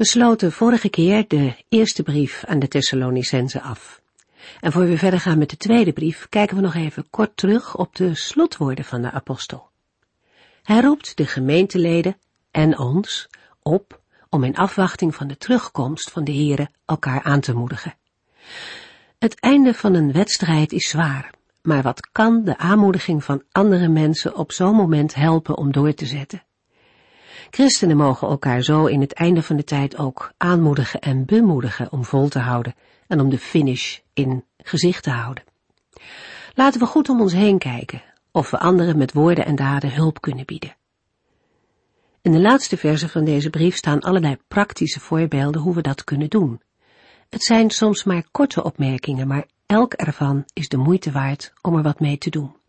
We sloten vorige keer de eerste brief aan de Thessalonicense af. En voor we verder gaan met de tweede brief, kijken we nog even kort terug op de slotwoorden van de apostel. Hij roept de gemeenteleden en ons op om in afwachting van de terugkomst van de Here elkaar aan te moedigen. Het einde van een wedstrijd is zwaar, maar wat kan de aanmoediging van andere mensen op zo'n moment helpen om door te zetten? Christenen mogen elkaar zo in het einde van de tijd ook aanmoedigen en bemoedigen om vol te houden en om de finish in gezicht te houden. Laten we goed om ons heen kijken of we anderen met woorden en daden hulp kunnen bieden. In de laatste verse van deze brief staan allerlei praktische voorbeelden hoe we dat kunnen doen. Het zijn soms maar korte opmerkingen, maar elk ervan is de moeite waard om er wat mee te doen.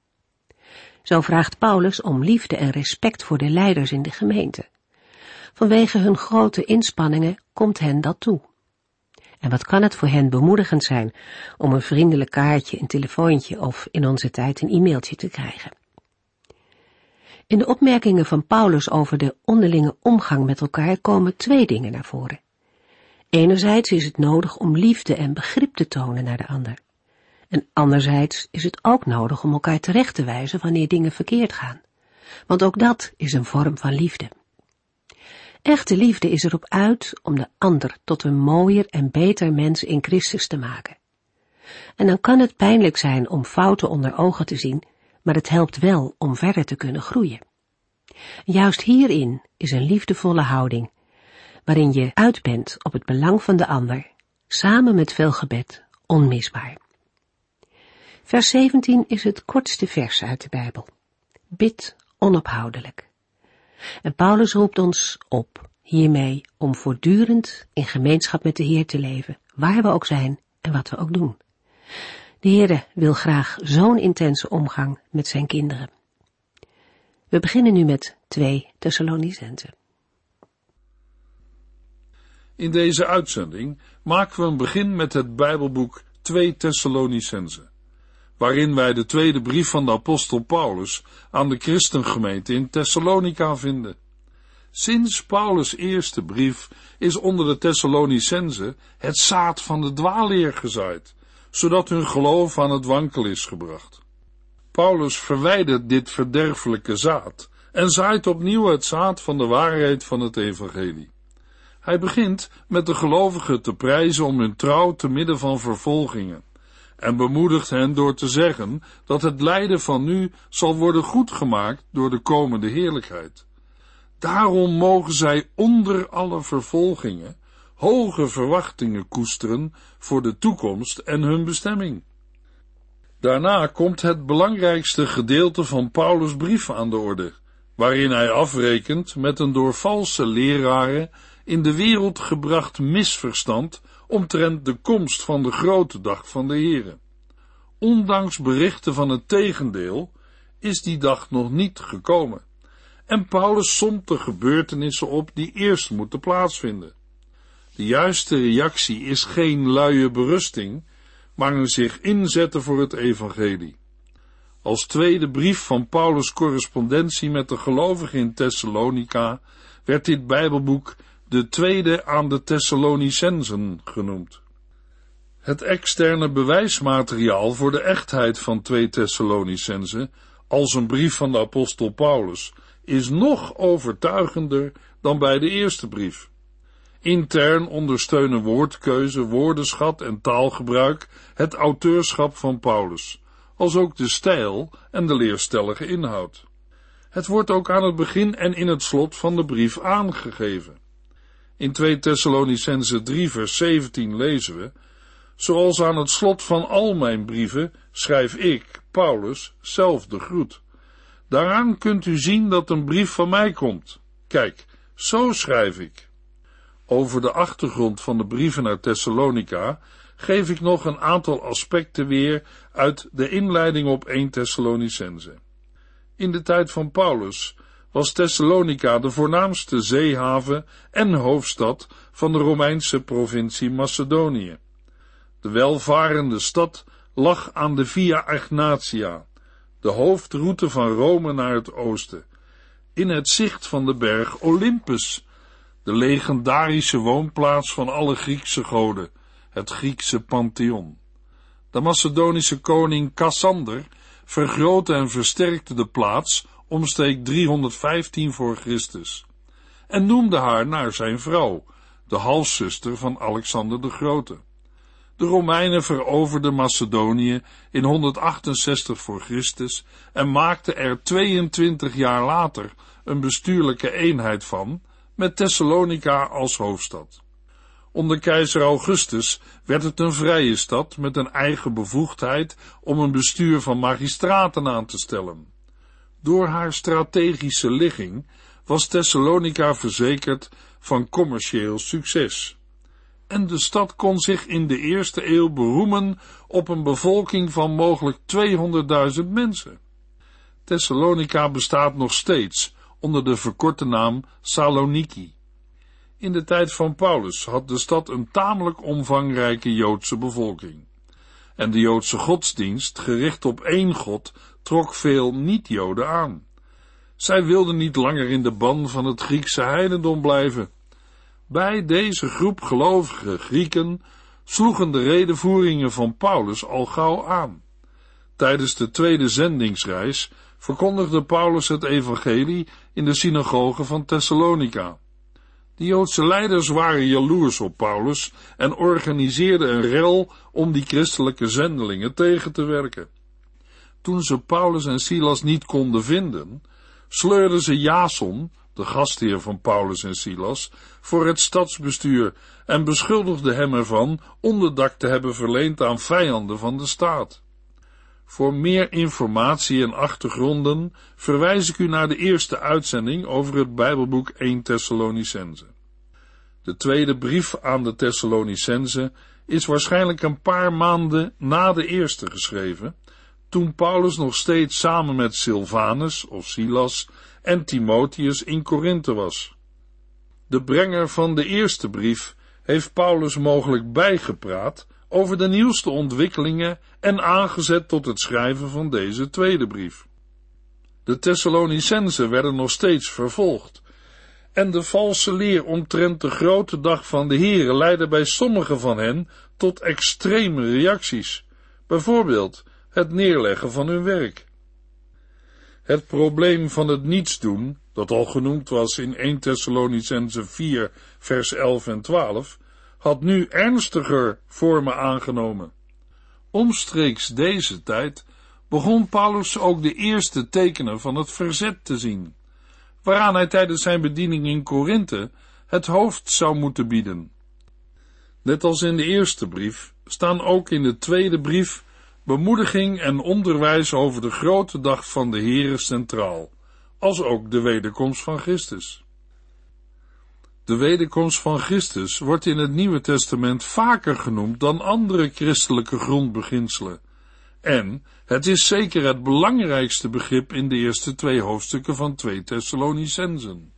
Zo vraagt Paulus om liefde en respect voor de leiders in de gemeente. Vanwege hun grote inspanningen komt hen dat toe. En wat kan het voor hen bemoedigend zijn om een vriendelijk kaartje, een telefoontje of in onze tijd een e-mailtje te krijgen. In de opmerkingen van Paulus over de onderlinge omgang met elkaar komen twee dingen naar voren. Enerzijds is het nodig om liefde en begrip te tonen naar de ander. En anderzijds is het ook nodig om elkaar terecht te wijzen wanneer dingen verkeerd gaan. Want ook dat is een vorm van liefde. Echte liefde is erop uit om de ander tot een mooier en beter mens in Christus te maken. En dan kan het pijnlijk zijn om fouten onder ogen te zien, maar het helpt wel om verder te kunnen groeien. Juist hierin is een liefdevolle houding, waarin je uit bent op het belang van de ander, samen met veel gebed, onmisbaar. Vers 17 is het kortste vers uit de Bijbel. Bid onophoudelijk. En Paulus roept ons op hiermee om voortdurend in gemeenschap met de Heer te leven, waar we ook zijn en wat we ook doen. De Heer wil graag zo'n intense omgang met zijn kinderen. We beginnen nu met 2 Thessalonicenzen. In deze uitzending maken we een begin met het Bijbelboek 2 Thessalonicenzen waarin wij de tweede brief van de apostel Paulus aan de christengemeente in Thessalonica vinden. Sinds Paulus' eerste brief is onder de Thessalonicenzen het zaad van de dwaalleer gezaaid, zodat hun geloof aan het wankel is gebracht. Paulus verwijdert dit verderfelijke zaad en zaait opnieuw het zaad van de waarheid van het evangelie. Hij begint met de gelovigen te prijzen om hun trouw te midden van vervolgingen en bemoedigt hen door te zeggen dat het lijden van nu zal worden goedgemaakt door de komende heerlijkheid. Daarom mogen zij onder alle vervolgingen hoge verwachtingen koesteren voor de toekomst en hun bestemming. Daarna komt het belangrijkste gedeelte van Paulus' brief aan de orde, waarin hij afrekent met een door valse leraren in de wereld gebracht misverstand omtrent de komst van de grote dag van de Here. Ondanks berichten van het tegendeel is die dag nog niet gekomen. En Paulus somt de gebeurtenissen op die eerst moeten plaatsvinden. De juiste reactie is geen luie berusting, maar een zich inzetten voor het evangelie. Als tweede brief van Paulus' correspondentie met de gelovigen in Thessalonica werd dit Bijbelboek de tweede aan de Thessalonicensen genoemd. Het externe bewijsmateriaal voor de echtheid van 2 Thessalonicense, als een brief van de apostel Paulus, is nog overtuigender dan bij de eerste brief. Intern ondersteunen woordkeuze, woordenschat en taalgebruik het auteurschap van Paulus, als ook de stijl en de leerstellige inhoud. Het wordt ook aan het begin en in het slot van de brief aangegeven. In 2 Thessalonicense 3 vers 17 lezen we, Zoals aan het slot van al mijn brieven schrijf ik, Paulus, zelf de groet. Daaraan kunt u zien dat een brief van mij komt. Kijk, zo schrijf ik. Over de achtergrond van de brieven naar Thessalonica geef ik nog een aantal aspecten weer uit de inleiding op 1 Thessalonicense. In de tijd van Paulus was Thessalonica de voornaamste zeehaven en hoofdstad van de Romeinse provincie Macedonië. De welvarende stad lag aan de Via Egnatia, de hoofdroute van Rome naar het oosten, in het zicht van de berg Olympus, de legendarische woonplaats van alle Griekse goden, het Griekse Pantheon. De Macedonische koning Cassander vergrootte en versterkte de plaats omstreek 315 voor Christus en noemde haar naar zijn vrouw, de halfzuster van Alexander de Grote. De Romeinen veroverden Macedonië in 168 voor Christus en maakten er 22 jaar later een bestuurlijke eenheid van, met Thessalonica als hoofdstad. Onder keizer Augustus werd het een vrije stad met een eigen bevoegdheid om een bestuur van magistraten aan te stellen. Door haar strategische ligging was Thessalonica verzekerd van commercieel succes. En de stad kon zich in de eerste eeuw beroemen op een bevolking van mogelijk 200.000 mensen. Thessalonica bestaat nog steeds onder de verkorte naam Saloniki. In de tijd van Paulus had de stad een tamelijk omvangrijke Joodse bevolking. En de Joodse godsdienst, gericht op één God, trok veel niet-Joden aan. Zij wilden niet langer in de ban van het Griekse heidendom blijven. Bij deze groep gelovige Grieken sloegen de redenvoeringen van Paulus al gauw aan. Tijdens de tweede zendingsreis verkondigde Paulus het evangelie in de synagoge van Thessalonica. De Joodse leiders waren jaloers op Paulus en organiseerden een rel om die christelijke zendelingen tegen te werken. Toen ze Paulus en Silas niet konden vinden, sleurden ze Jason, de gastheer van Paulus en Silas, voor het stadsbestuur en beschuldigden hem ervan onderdak te hebben verleend aan vijanden van de staat. Voor meer informatie en achtergronden verwijs ik u naar de eerste uitzending over het Bijbelboek 1 Thessalonicense. De tweede brief aan de Thessalonicense is waarschijnlijk een paar maanden na de eerste geschreven, toen Paulus nog steeds samen met Silvanus of Silas en Timotheus in Korinthe was. De brenger van de eerste brief heeft Paulus mogelijk bijgepraat over de nieuwste ontwikkelingen en aangezet tot het schrijven van deze tweede brief. De Thessalonicenzen werden nog steeds vervolgd, en de valse leer omtrent de grote dag van de Here leidde bij sommigen van hen tot extreme reacties, bijvoorbeeld het neerleggen van hun werk. Het probleem van het niets doen, dat al genoemd was in 1 Thessalonicense 4 vers 11 en 12, had nu ernstiger vormen aangenomen. Omstreeks deze tijd begon Paulus ook de eerste tekenen van het verzet te zien, waaraan hij tijdens zijn bediening in Korinthe het hoofd zou moeten bieden. Net als in de eerste brief staan ook in de tweede brief bemoediging en onderwijs over de grote dag van de Heere centraal, als ook de wederkomst van Christus. De wederkomst van Christus wordt in het Nieuwe Testament vaker genoemd dan andere christelijke grondbeginselen. En het is zeker het belangrijkste begrip in de eerste twee hoofdstukken van 2 Thessalonicensen.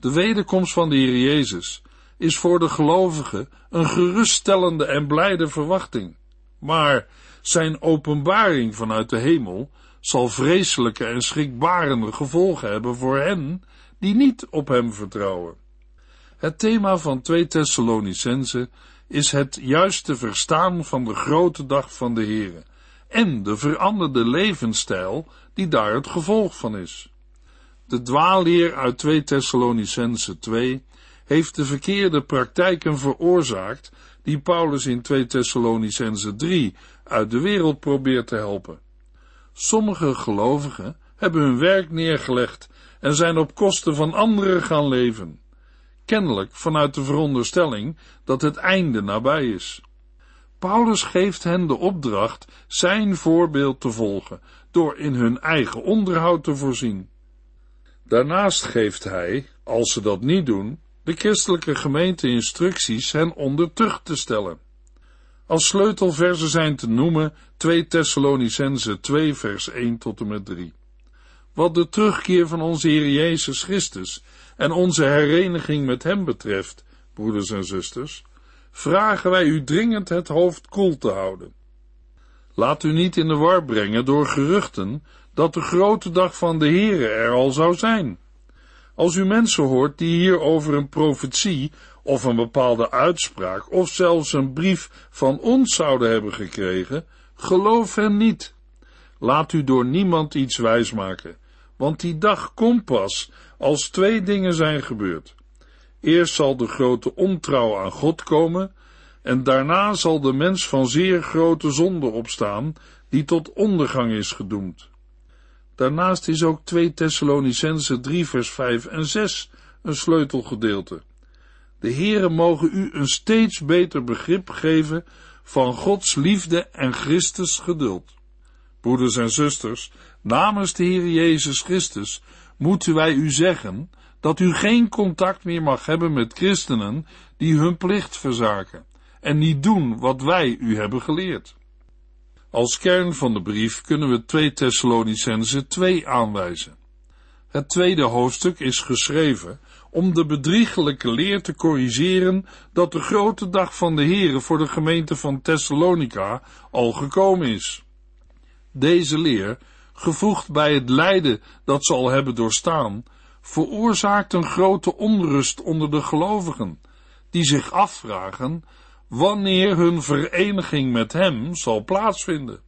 De wederkomst van de Heer Jezus is voor de gelovigen een geruststellende en blijde verwachting. Maar zijn openbaring vanuit de hemel zal vreselijke en schrikbarende gevolgen hebben voor hen die niet op hem vertrouwen. Het thema van 2 Thessalonicense is het juiste verstaan van de grote dag van de Here en de veranderde levensstijl die daar het gevolg van is. De dwaalleer uit 2 Thessalonicense 2 heeft de verkeerde praktijken veroorzaakt die Paulus in 2 Thessalonicense 3 uit de wereld probeert te helpen. Sommige gelovigen hebben hun werk neergelegd en zijn op kosten van anderen gaan leven. Kennelijk vanuit de veronderstelling dat het einde nabij is. Paulus geeft hen de opdracht zijn voorbeeld te volgen door in hun eigen onderhoud te voorzien. Daarnaast geeft hij, als ze dat niet doen, de christelijke gemeente instructies hen onder tucht te stellen. Als sleutelversen zijn te noemen 2 Thessalonicense 2 vers 1 tot en met 3. Wat de terugkeer van onze Heer Jezus Christus en onze hereniging met Hem betreft, broeders en zusters, vragen wij u dringend het hoofd koel te houden. Laat u niet in de war brengen door geruchten dat de grote dag van de Heere er al zou zijn. Als u mensen hoort die hier over een profetie of een bepaalde uitspraak of zelfs een brief van ons zouden hebben gekregen, geloof hen niet. Laat u door niemand iets wijsmaken, want die dag komt pas als twee dingen zijn gebeurd. Eerst zal de grote ontrouw aan God komen, en daarna zal de mens van zeer grote zonde opstaan, die tot ondergang is gedoemd. Daarnaast is ook 2 Thessalonicense 3 vers 5 en 6 een sleutelgedeelte. De Heere mogen u een steeds beter begrip geven van Gods liefde en Christus geduld. Broeders en zusters, namens de Heer Jezus Christus moeten wij u zeggen dat u geen contact meer mag hebben met christenen die hun plicht verzaken en niet doen wat wij u hebben geleerd. Als kern van de brief kunnen we 2 Thessalonicense 2 aanwijzen. Het tweede hoofdstuk is geschreven om de bedriegelijke leer te corrigeren dat de grote dag van de Here voor de gemeente van Thessalonica al gekomen is. Deze leer, gevoegd bij het lijden dat ze al hebben doorstaan, veroorzaakt een grote onrust onder de gelovigen, die zich afvragen wanneer hun vereniging met hem zal plaatsvinden.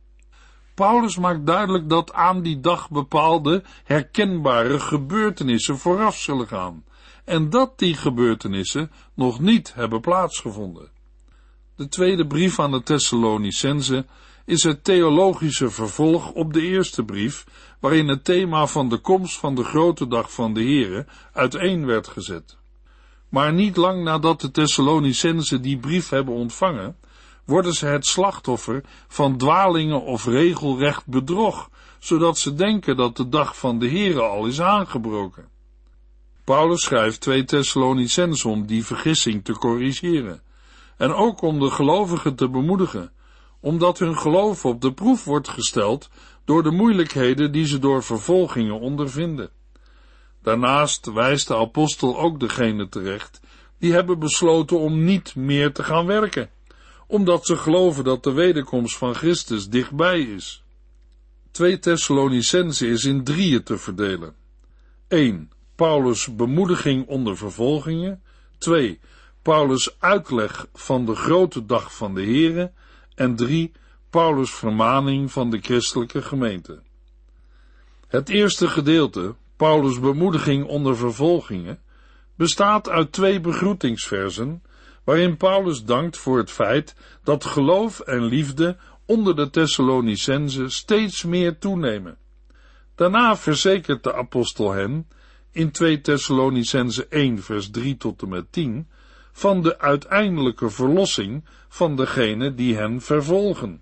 Paulus maakt duidelijk dat aan die dag bepaalde herkenbare gebeurtenissen vooraf zullen gaan en dat die gebeurtenissen nog niet hebben plaatsgevonden. De tweede brief aan de Thessalonicense is het theologische vervolg op de eerste brief, waarin het thema van de komst van de grote dag van de Here uiteen werd gezet. Maar niet lang nadat de Thessalonicenzen die brief hebben ontvangen, worden ze het slachtoffer van dwalingen of regelrecht bedrog, zodat ze denken dat de dag van de Here al is aangebroken. Paulus schrijft twee Thessalonicenzen om die vergissing te corrigeren, en ook om de gelovigen te bemoedigen, omdat hun geloof op de proef wordt gesteld door de moeilijkheden die ze door vervolgingen ondervinden. Daarnaast wijst de apostel ook degene terecht die hebben besloten om niet meer te gaan werken, omdat ze geloven dat de wederkomst van Christus dichtbij is. 2 Thessalonicense is in drieën te verdelen. 1. Paulus' bemoediging onder vervolgingen. 2. Paulus' uitleg van de grote dag van de Here. En 3. Paulus' vermaning van de christelijke gemeente. Het eerste gedeelte, Paulus' bemoediging onder vervolgingen, bestaat uit twee begroetingsversen, waarin Paulus dankt voor het feit dat geloof en liefde onder de Thessalonicenzen steeds meer toenemen. Daarna verzekert de apostel hen in 2 Thessalonicense 1 vers 3 tot en met 10 van de uiteindelijke verlossing van degene die hen vervolgen.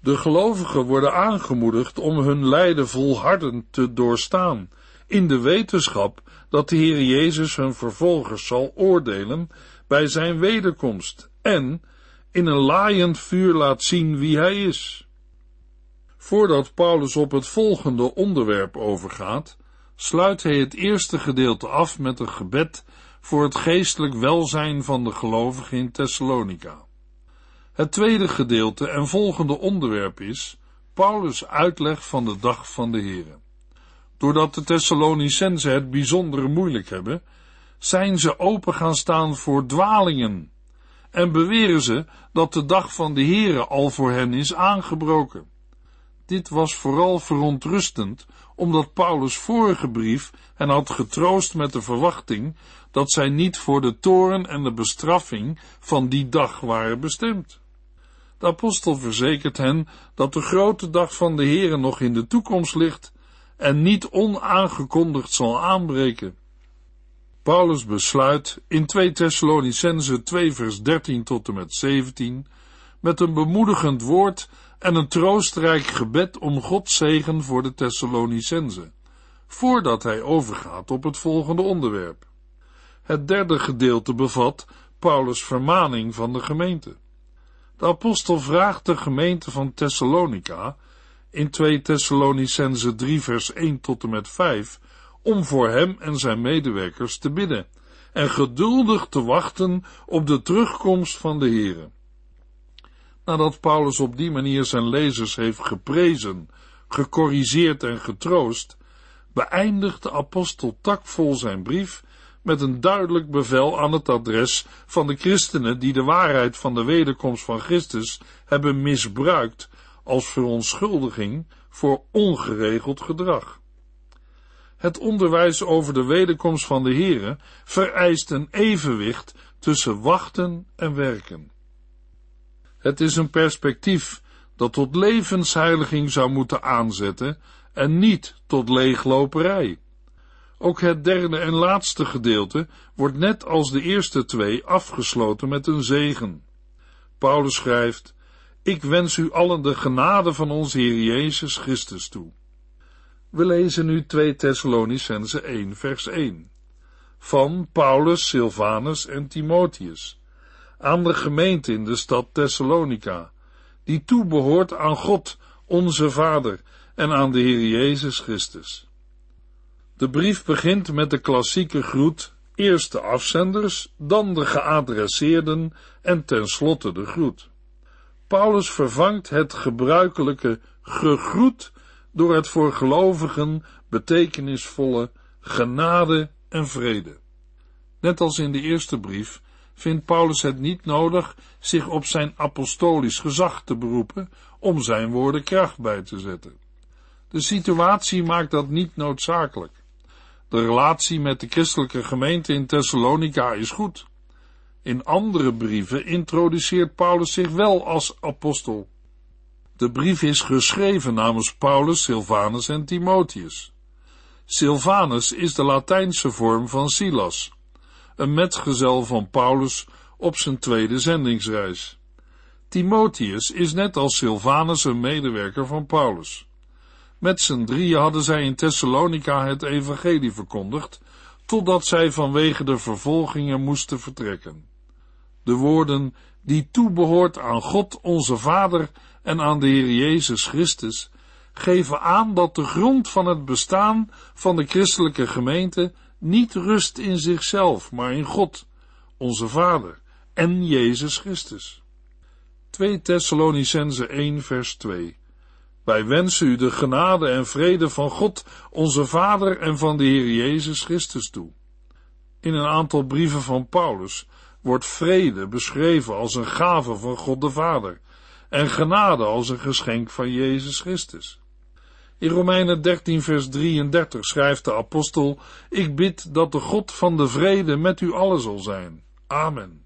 De gelovigen worden aangemoedigd om hun lijden volhardend te doorstaan, in de wetenschap dat de Heer Jezus hun vervolgers zal oordelen bij zijn wederkomst en in een laaiend vuur laat zien wie hij is. Voordat Paulus op het volgende onderwerp overgaat, sluit hij het eerste gedeelte af met een gebed voor het geestelijk welzijn van de gelovigen in Thessalonica. Het tweede gedeelte en volgende onderwerp is Paulus' uitleg van de dag van de Here. Doordat de Thessalonicenzen het bijzonder moeilijk hebben, zijn ze open gaan staan voor dwalingen en beweren ze dat de dag van de Here al voor hen is aangebroken. Dit was vooral verontrustend, omdat Paulus' vorige brief hen had getroost met de verwachting dat zij niet voor de toren en de bestraffing van die dag waren bestemd. De apostel verzekert hen dat de grote dag van de Heere nog in de toekomst ligt en niet onaangekondigd zal aanbreken. Paulus besluit in 2 Thessalonicense 2 vers 13 tot en met 17 met een bemoedigend woord en een troostrijk gebed om Gods zegen voor de Thessalonicense, voordat hij overgaat op het volgende onderwerp. Het derde gedeelte bevat Paulus' vermaning van de gemeente. De apostel vraagt de gemeente van Thessalonica in 2 Thessalonicense 3 vers 1 tot en met 5 om voor hem en zijn medewerkers te bidden en geduldig te wachten op de terugkomst van de Here. Nadat Paulus op die manier zijn lezers heeft geprezen, gecorrigeerd en getroost, beëindigt de apostel takvol zijn brief met een duidelijk bevel aan het adres van de christenen die de waarheid van de wederkomst van Christus hebben misbruikt als verontschuldiging voor ongeregeld gedrag. Het onderwijs over de wederkomst van de Here vereist een evenwicht tussen wachten en werken. Het is een perspectief dat tot levensheiliging zou moeten aanzetten en niet tot leegloperij. Ook het derde en laatste gedeelte wordt net als de eerste twee afgesloten met een zegen. Paulus schrijft: Ik wens u allen de genade van onze Heer Jezus Christus toe. We lezen nu 2 Thessalonicense 1 vers 1 van Paulus, Silvanus en Timotheus aan de gemeente in de stad Thessalonica, die toebehoort aan God, onze Vader, en aan de Heer Jezus Christus. De brief begint met de klassieke groet, eerst de afzenders, dan de geadresseerden en tenslotte de groet. Paulus vervangt het gebruikelijke gegroet door het voor gelovigen betekenisvolle genade en vrede. Net als in de eerste brief vindt Paulus het niet nodig zich op zijn apostolisch gezag te beroepen om zijn woorden kracht bij te zetten. De situatie maakt dat niet noodzakelijk. De relatie met de christelijke gemeente in Thessalonica is goed. In andere brieven introduceert Paulus zich wel als apostel. De brief is geschreven namens Paulus, Silvanus en Timotheus. Silvanus is de Latijnse vorm van Silas, een metgezel van Paulus op zijn tweede zendingsreis. Timotheus is net als Silvanus een medewerker van Paulus. Met z'n drieën hadden zij in Thessalonica het evangelie verkondigd, totdat zij vanwege de vervolgingen moesten vertrekken. De woorden, die toebehoort aan God onze Vader en aan de Heer Jezus Christus, geven aan dat de grond van het bestaan van de christelijke gemeente niet rust in zichzelf, maar in God, onze Vader en Jezus Christus. 2 Thessalonicense 1 vers 2 Wij wensen u de genade en vrede van God, onze Vader en van de Heer Jezus Christus toe. In een aantal brieven van Paulus wordt vrede beschreven als een gave van God de Vader en genade als een geschenk van Jezus Christus. In Romeinen 13 vers 33 schrijft de apostel, ik bid dat de God van de vrede met u allen zal zijn. Amen.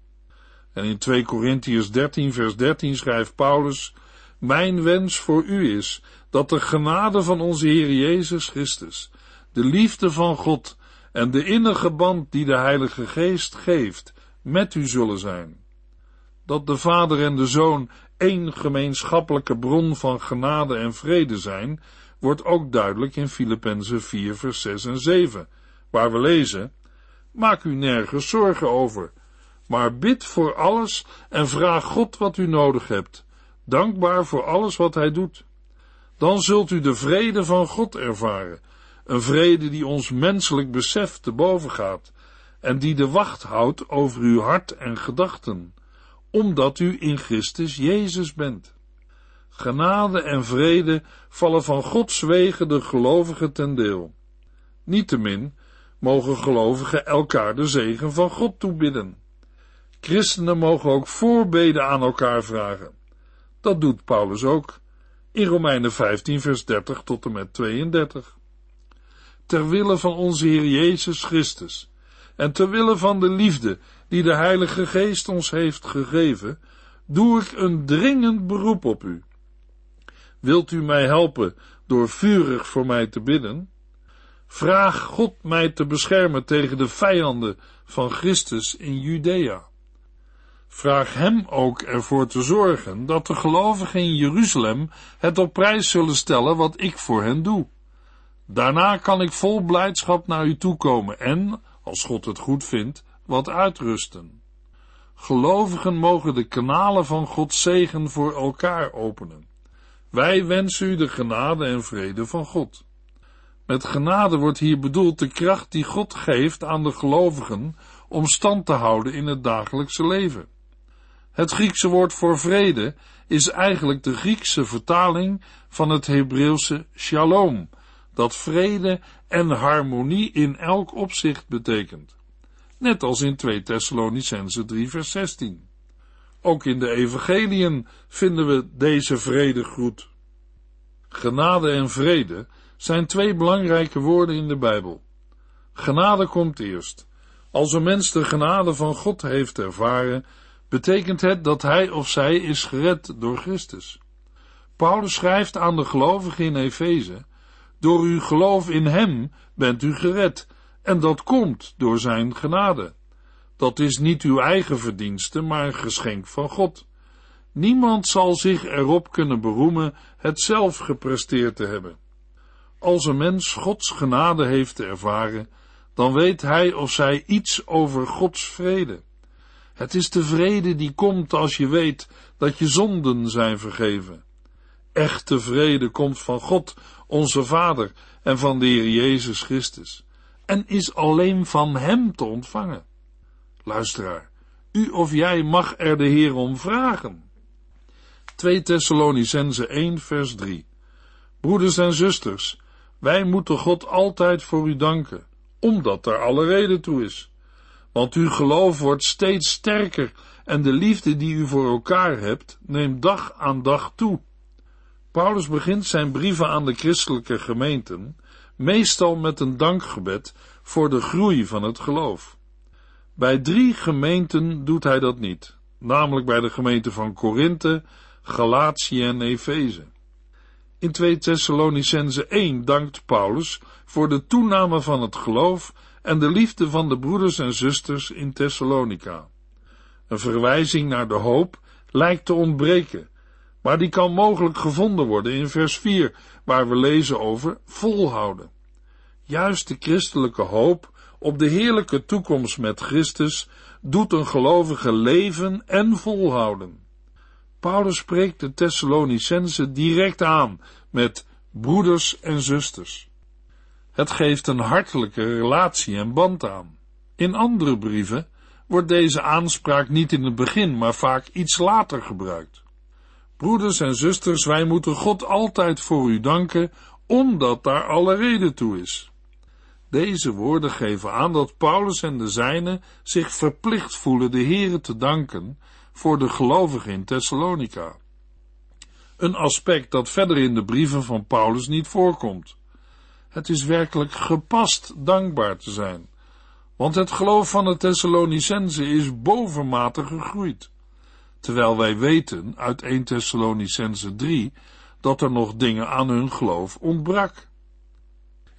En in 2 Korintiërs 13 vers 13 schrijft Paulus, mijn wens voor u is dat de genade van onze Heer Jezus Christus, de liefde van God en de innige band die de Heilige Geest geeft, met u zullen zijn. Dat de Vader en de Zoon één gemeenschappelijke bron van genade en vrede zijn, wordt ook duidelijk in Filippenzen 4 vers 6 en 7, waar we lezen, Maak u nergens zorgen over, maar bid voor alles en vraag God wat u nodig hebt, dankbaar voor alles wat Hij doet. Dan zult u de vrede van God ervaren, een vrede die ons menselijk besef te boven gaat en die de wacht houdt over uw hart en gedachten, omdat u in Christus Jezus bent. Genade en vrede vallen van Gods wegen de gelovigen ten deel. Niettemin mogen gelovigen elkaar de zegen van God toebidden. Christenen mogen ook voorbeden aan elkaar vragen. Dat doet Paulus ook in Romeinen 15 vers 30 tot en met 32. Ter wille van onze Heer Jezus Christus en ter wille van de liefde die de Heilige Geest ons heeft gegeven, doe ik een dringend beroep op u. Wilt u mij helpen door vurig voor mij te bidden? Vraag God mij te beschermen tegen de vijanden van Christus in Judea. Vraag hem ook ervoor te zorgen dat de gelovigen in Jeruzalem het op prijs zullen stellen wat ik voor hen doe. Daarna kan ik vol blijdschap naar u toekomen en, als God het goed vindt, wat uitrusten. Gelovigen mogen de kanalen van Gods zegen voor elkaar openen. Wij wensen u de genade en vrede van God. Met genade wordt hier bedoeld de kracht die God geeft aan de gelovigen om stand te houden in het dagelijkse leven. Het Griekse woord voor vrede is eigenlijk de Griekse vertaling van het Hebreeuwse shalom, dat vrede en harmonie in elk opzicht betekent. Net als in 2 Thessalonicense 3 vers 16. Ook in de evangeliën vinden we deze vredegroet. Genade en vrede zijn twee belangrijke woorden in de Bijbel. Genade komt eerst. Als een mens de genade van God heeft ervaren, betekent het dat hij of zij is gered door Christus. Paulus schrijft aan de gelovigen in Efeze: Door uw geloof in Hem bent u gered, en dat komt door Zijn genade. Dat is niet uw eigen verdienste, maar een geschenk van God. Niemand zal zich erop kunnen beroemen het zelf gepresteerd te hebben. Als een mens Gods genade heeft ervaren, dan weet hij of zij iets over Gods vrede. Het is de vrede die komt als je weet dat je zonden zijn vergeven. Echte vrede komt van God, onze Vader, en van de Heer Jezus Christus, en is alleen van Hem te ontvangen. Luisteraar, u of jij mag er de Heer om vragen. 2 Thessalonicense 1 vers 3 Broeders en zusters, wij moeten God altijd voor u danken, omdat er alle reden toe is. Want uw geloof wordt steeds sterker en de liefde die u voor elkaar hebt, neemt dag aan dag toe. Paulus begint zijn brieven aan de christelijke gemeenten meestal met een dankgebed voor de groei van het geloof. Bij drie gemeenten doet hij dat niet, namelijk bij de gemeente van Korinthe, Galatië en Efeze. In 2 Thessalonicense 1 dankt Paulus voor de toename van het geloof en de liefde van de broeders en zusters in Thessalonica. Een verwijzing naar de hoop lijkt te ontbreken, maar die kan mogelijk gevonden worden in vers 4, waar we lezen over volhouden. Juist de christelijke hoop op de heerlijke toekomst met Christus doet een gelovige leven en volhouden. Paulus spreekt de Thessalonicense direct aan met broeders en zusters. Het geeft een hartelijke relatie en band aan. In andere brieven wordt deze aanspraak niet in het begin, maar vaak iets later gebruikt. Broeders en zusters, wij moeten God altijd voor u danken, omdat daar alle reden toe is. Deze woorden geven aan dat Paulus en de zijnen zich verplicht voelen de Here te danken voor de gelovigen in Thessalonica. Een aspect dat verder in de brieven van Paulus niet voorkomt. Het is werkelijk gepast dankbaar te zijn, want het geloof van de Thessalonicense is bovenmate gegroeid. Terwijl wij weten uit 1 Thessalonicense 3 dat er nog dingen aan hun geloof ontbrak.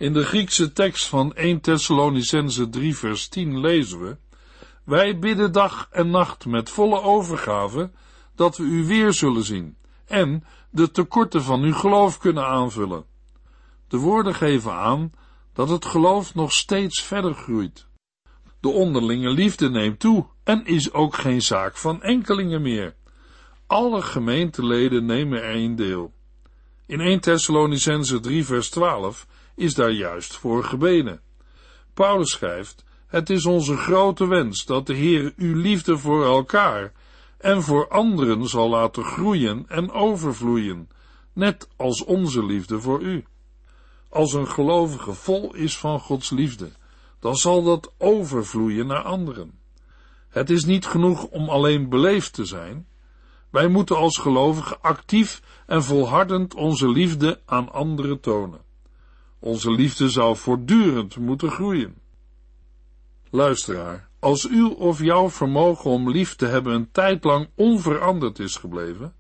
In de Griekse tekst van 1 Thessalonicense 3 vers 10 lezen we wij bidden dag en nacht met volle overgave dat we u weer zullen zien en de tekorten van uw geloof kunnen aanvullen. De woorden geven aan dat het geloof nog steeds verder groeit. De onderlinge liefde neemt toe en is ook geen zaak van enkelingen meer. Alle gemeenteleden nemen erin deel. In 1 Thessalonicense 3 vers 12 is daar juist voor gebeden. Paulus schrijft, het is onze grote wens dat de Heer uw liefde voor elkaar en voor anderen zal laten groeien en overvloeien, net als onze liefde voor u. Als een gelovige vol is van Gods liefde, dan zal dat overvloeien naar anderen. Het is niet genoeg om alleen beleefd te zijn. Wij moeten als gelovigen actief en volhardend onze liefde aan anderen tonen. Onze liefde zou voortdurend moeten groeien. Luisteraar, als uw of jouw vermogen om lief te hebben een tijd lang onveranderd is gebleven,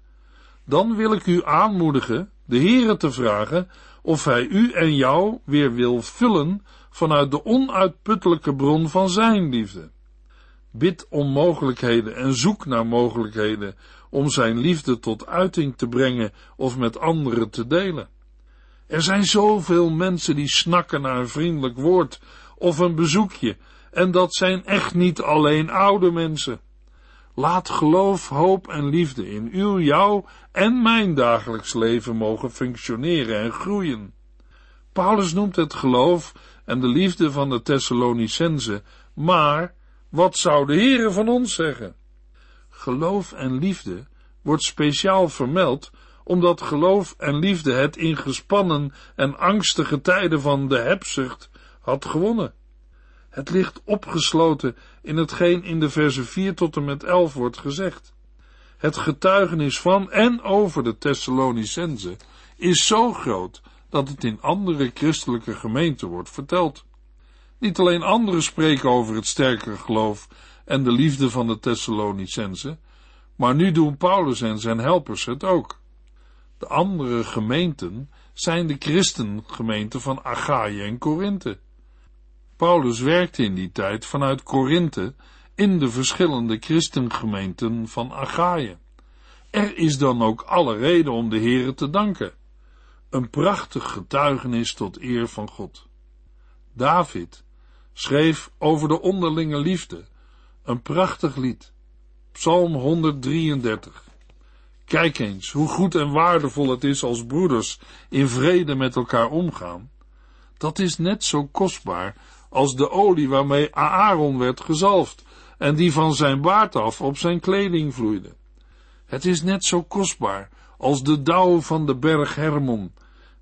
dan wil ik u aanmoedigen de Heere te vragen of hij u en jou weer wil vullen vanuit de onuitputtelijke bron van zijn liefde. Bid om mogelijkheden en zoek naar mogelijkheden om zijn liefde tot uiting te brengen of met anderen te delen. Er zijn zoveel mensen die snakken naar een vriendelijk woord of een bezoekje, en dat zijn echt niet alleen oude mensen. Laat geloof, hoop en liefde in uw, jouw en mijn dagelijks leven mogen functioneren en groeien. Paulus noemt het geloof en de liefde van de Thessalonicense, maar wat zou de Heere van ons zeggen? Geloof en liefde wordt speciaal vermeld omdat geloof en liefde het in gespannen en angstige tijden van de hebzucht had gewonnen. Het ligt opgesloten in hetgeen in de verse 4 tot en met 11 wordt gezegd. Het getuigenis van en over de Thessalonicense is zo groot dat het in andere christelijke gemeenten wordt verteld. Niet alleen anderen spreken over het sterke geloof en de liefde van de Thessalonicense, maar nu doen Paulus en zijn helpers het ook. De andere gemeenten zijn de christengemeenten van Achaïe en Korinthe. Paulus werkte in die tijd vanuit Korinthe in de verschillende christengemeenten van Achaïe. Er is dan ook alle reden om de Here te danken. Een prachtig getuigenis tot eer van God. David schreef over de onderlinge liefde een prachtig lied. Psalm 133. Kijk eens hoe goed en waardevol het is als broeders in vrede met elkaar omgaan. Dat is net zo kostbaar als de olie waarmee Aaron werd gezalfd en die van zijn baard af op zijn kleding vloeide. Het is net zo kostbaar als de dauw van de berg Hermon,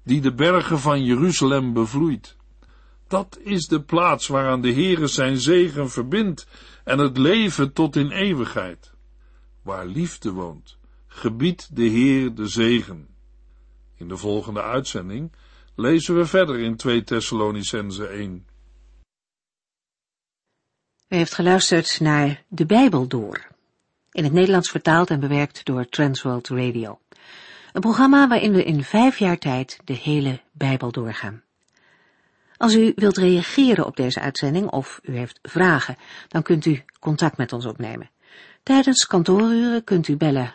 die de bergen van Jeruzalem bevloeit. Dat is de plaats waaraan de Heere zijn zegen verbindt en het leven tot in eeuwigheid. Waar liefde woont, gebiedt de Heer de zegen. In de volgende uitzending lezen we verder in 2 Thessalonicense 1. U heeft geluisterd naar De Bijbel Door, in het Nederlands vertaald en bewerkt door Transworld Radio. Een programma waarin we in vijf jaar tijd de hele Bijbel doorgaan. Als u wilt reageren op deze uitzending of u heeft vragen, dan kunt u contact met ons opnemen. Tijdens kantooruren kunt u bellen